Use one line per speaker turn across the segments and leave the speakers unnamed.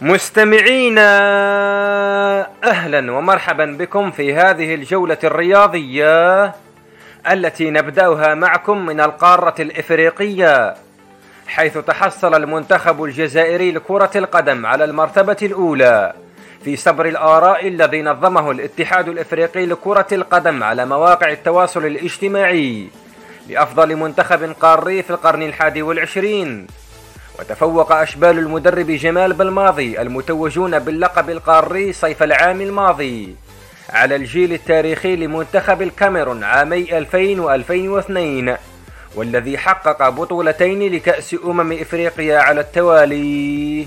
مستمعينا أهلا ومرحبا بكم في هذه الجولة الرياضية التي نبدأها معكم من القارة الإفريقية حيث تحصل المنتخب الجزائري لكرة القدم على المرتبة الأولى في صبر الآراء الذي نظمه الاتحاد الإفريقي لكرة القدم على مواقع التواصل الاجتماعي لأفضل منتخب قاري في القرن الحادي والعشرين. وتفوق أشبال المدرب جمال بالماضي المتوجون باللقب القاري صيف العام الماضي. على الجيل التاريخي لمنتخب الكاميرون عامي 2000 و2002 والذي حقق بطولتين لكأس أمم إفريقيا على التوالي.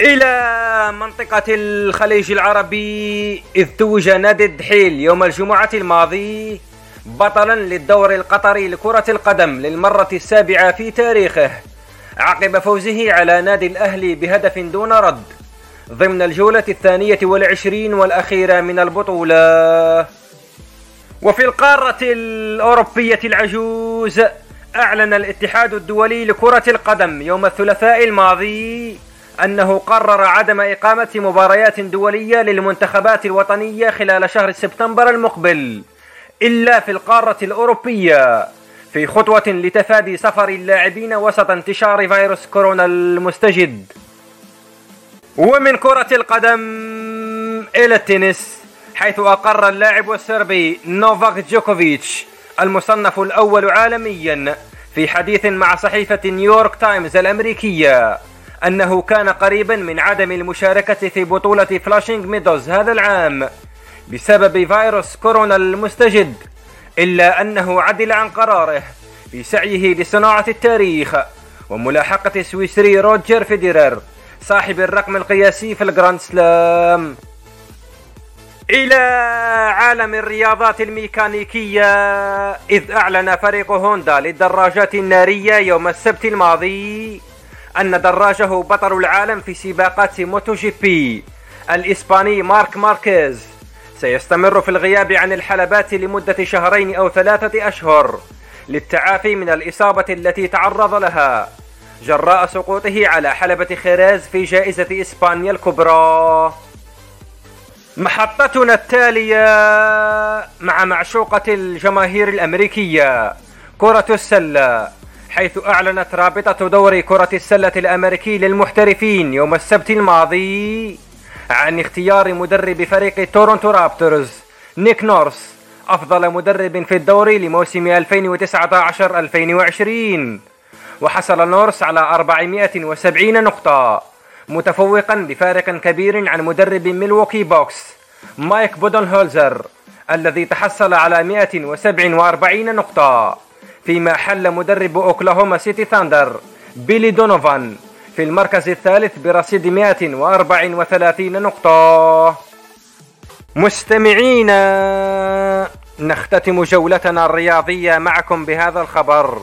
إلى منطقة الخليج العربي إذ توج نادي الدحيل يوم الجمعة الماضي بطلا للدور القطري لكرة القدم للمرة السابعة في تاريخه. عقب فوزه على نادي الأهلي بهدف دون رد ضمن الجولة الثانية والعشرين والأخيرة من البطولة. وفي القارة الأوروبية العجوز أعلن الاتحاد الدولي لكرة القدم يوم الثلاثاء الماضي أنه قرر عدم إقامة مباريات دولية للمنتخبات الوطنية خلال شهر سبتمبر المقبل إلا في القارة الأوروبية. في خطوة لتفادي سفر اللاعبين وسط انتشار فيروس كورونا المستجد. ومن كرة القدم إلى التنس حيث أقر اللاعب السربي نوفاك جوكوفيتش المصنف الأول عالميا في حديث مع صحيفة نيويورك تايمز الأمريكية أنه كان قريبا من عدم المشاركة في بطولة فلاشينج ميدوز هذا العام بسبب فيروس كورونا المستجد. إلا أنه عدل عن قراره في سعيه لصناعة التاريخ وملاحقة السويسري روجر فيدرر صاحب الرقم القياسي في الجراند سلام. إلى عالم الرياضات الميكانيكية إذ أعلن فريق هوندا للدراجات النارية يوم السبت الماضي أن دراجه بطل العالم في سباقات موتو جي بي الإسباني مارك ماركيز. سيستمر في الغياب عن الحلبات لمدة شهرين أو ثلاثة أشهر للتعافي من الإصابة التي تعرض لها جراء سقوطه على حلبة خيريز في جائزة إسبانيا الكبرى. محطتنا التالية مع معشوقة الجماهير الأمريكية كرة السلة حيث أعلنت رابطة دوري كرة السلة الأمريكي للمحترفين يوم السبت الماضي. عن اختيار مدرب فريق تورونتو رابترز. نيك نورس أفضل مدرب في الدوري لموسم 2019-2020 وحصل نورس على 470 نقطة متفوقا بفارق كبير عن مدرب ميلوكي بوكس مايك بودنهولزر الذي تحصل على 147 نقطة. فيما حل مدرب أوكلاهوما سيتي ثاندر بيلي دونوفان. في المركز الثالث برصيد 134 نقطة. مستمعينا نختتم جولتنا الرياضية معكم بهذا الخبر.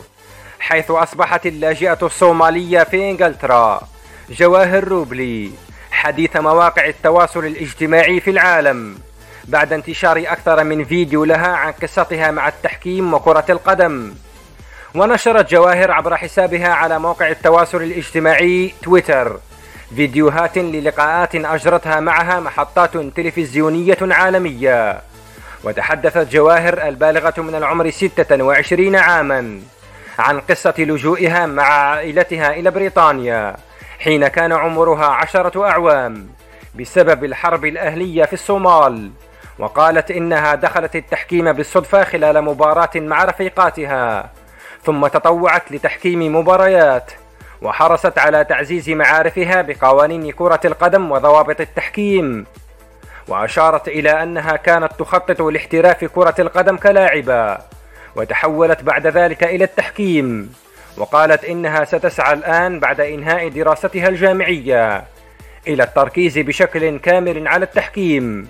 حيث أصبحت اللاجئة الصومالية في إنجلترا جواهر روبلي حديث مواقع التواصل الاجتماعي في العالم. بعد انتشار أكثر من فيديو لها عن قصتها مع التحكيم وكرة القدم. ونشرت جواهر عبر حسابها على موقع التواصل الاجتماعي تويتر. فيديوهات للقاءات أجرتها معها محطات تلفزيونية عالمية. وتحدثت جواهر البالغة من العمر 26 عاما عن قصة لجوئها مع عائلتها إلى بريطانيا حين كان عمرها عشرة أعوام بسبب الحرب الأهلية في الصومال. وقالت إنها دخلت التحكيم بالصدفة خلال مباراة مع رفيقاتها. ثم تطوعت لتحكيم مباريات وحرصت على تعزيز معارفها بقوانين كرة القدم وضوابط التحكيم. وأشارت إلى أنها كانت تخطط لاحتراف كرة القدم كلاعبة وتحولت بعد ذلك إلى التحكيم. وقالت إنها ستسعى الآن بعد إنهاء دراستها الجامعية إلى التركيز بشكل كامل على التحكيم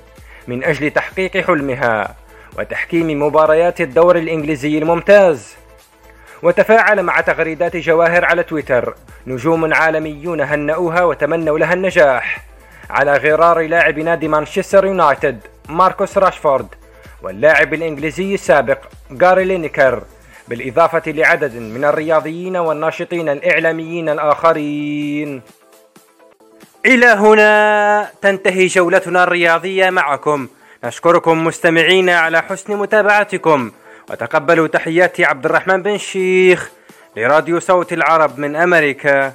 من أجل تحقيق حلمها وتحكيم مباريات الدور الإنجليزي الممتاز. وتفاعل مع تغريدات جواهر على تويتر. نجوم عالميون هنأوها وتمنوا لها النجاح. على غرار لاعب نادي مانشستر يونايتد ماركوس راشفورد. واللاعب الإنجليزي السابق جاري لينيكر. بالإضافة لعدد من الرياضيين والناشطين الإعلاميين الآخرين. إلى هنا تنتهي جولتنا الرياضية معكم. نشكركم مستمعينا على حسن متابعتكم. وتقبلوا تحيات عبد الرحمن بن شيخ لراديو صوت العرب من أمريكا.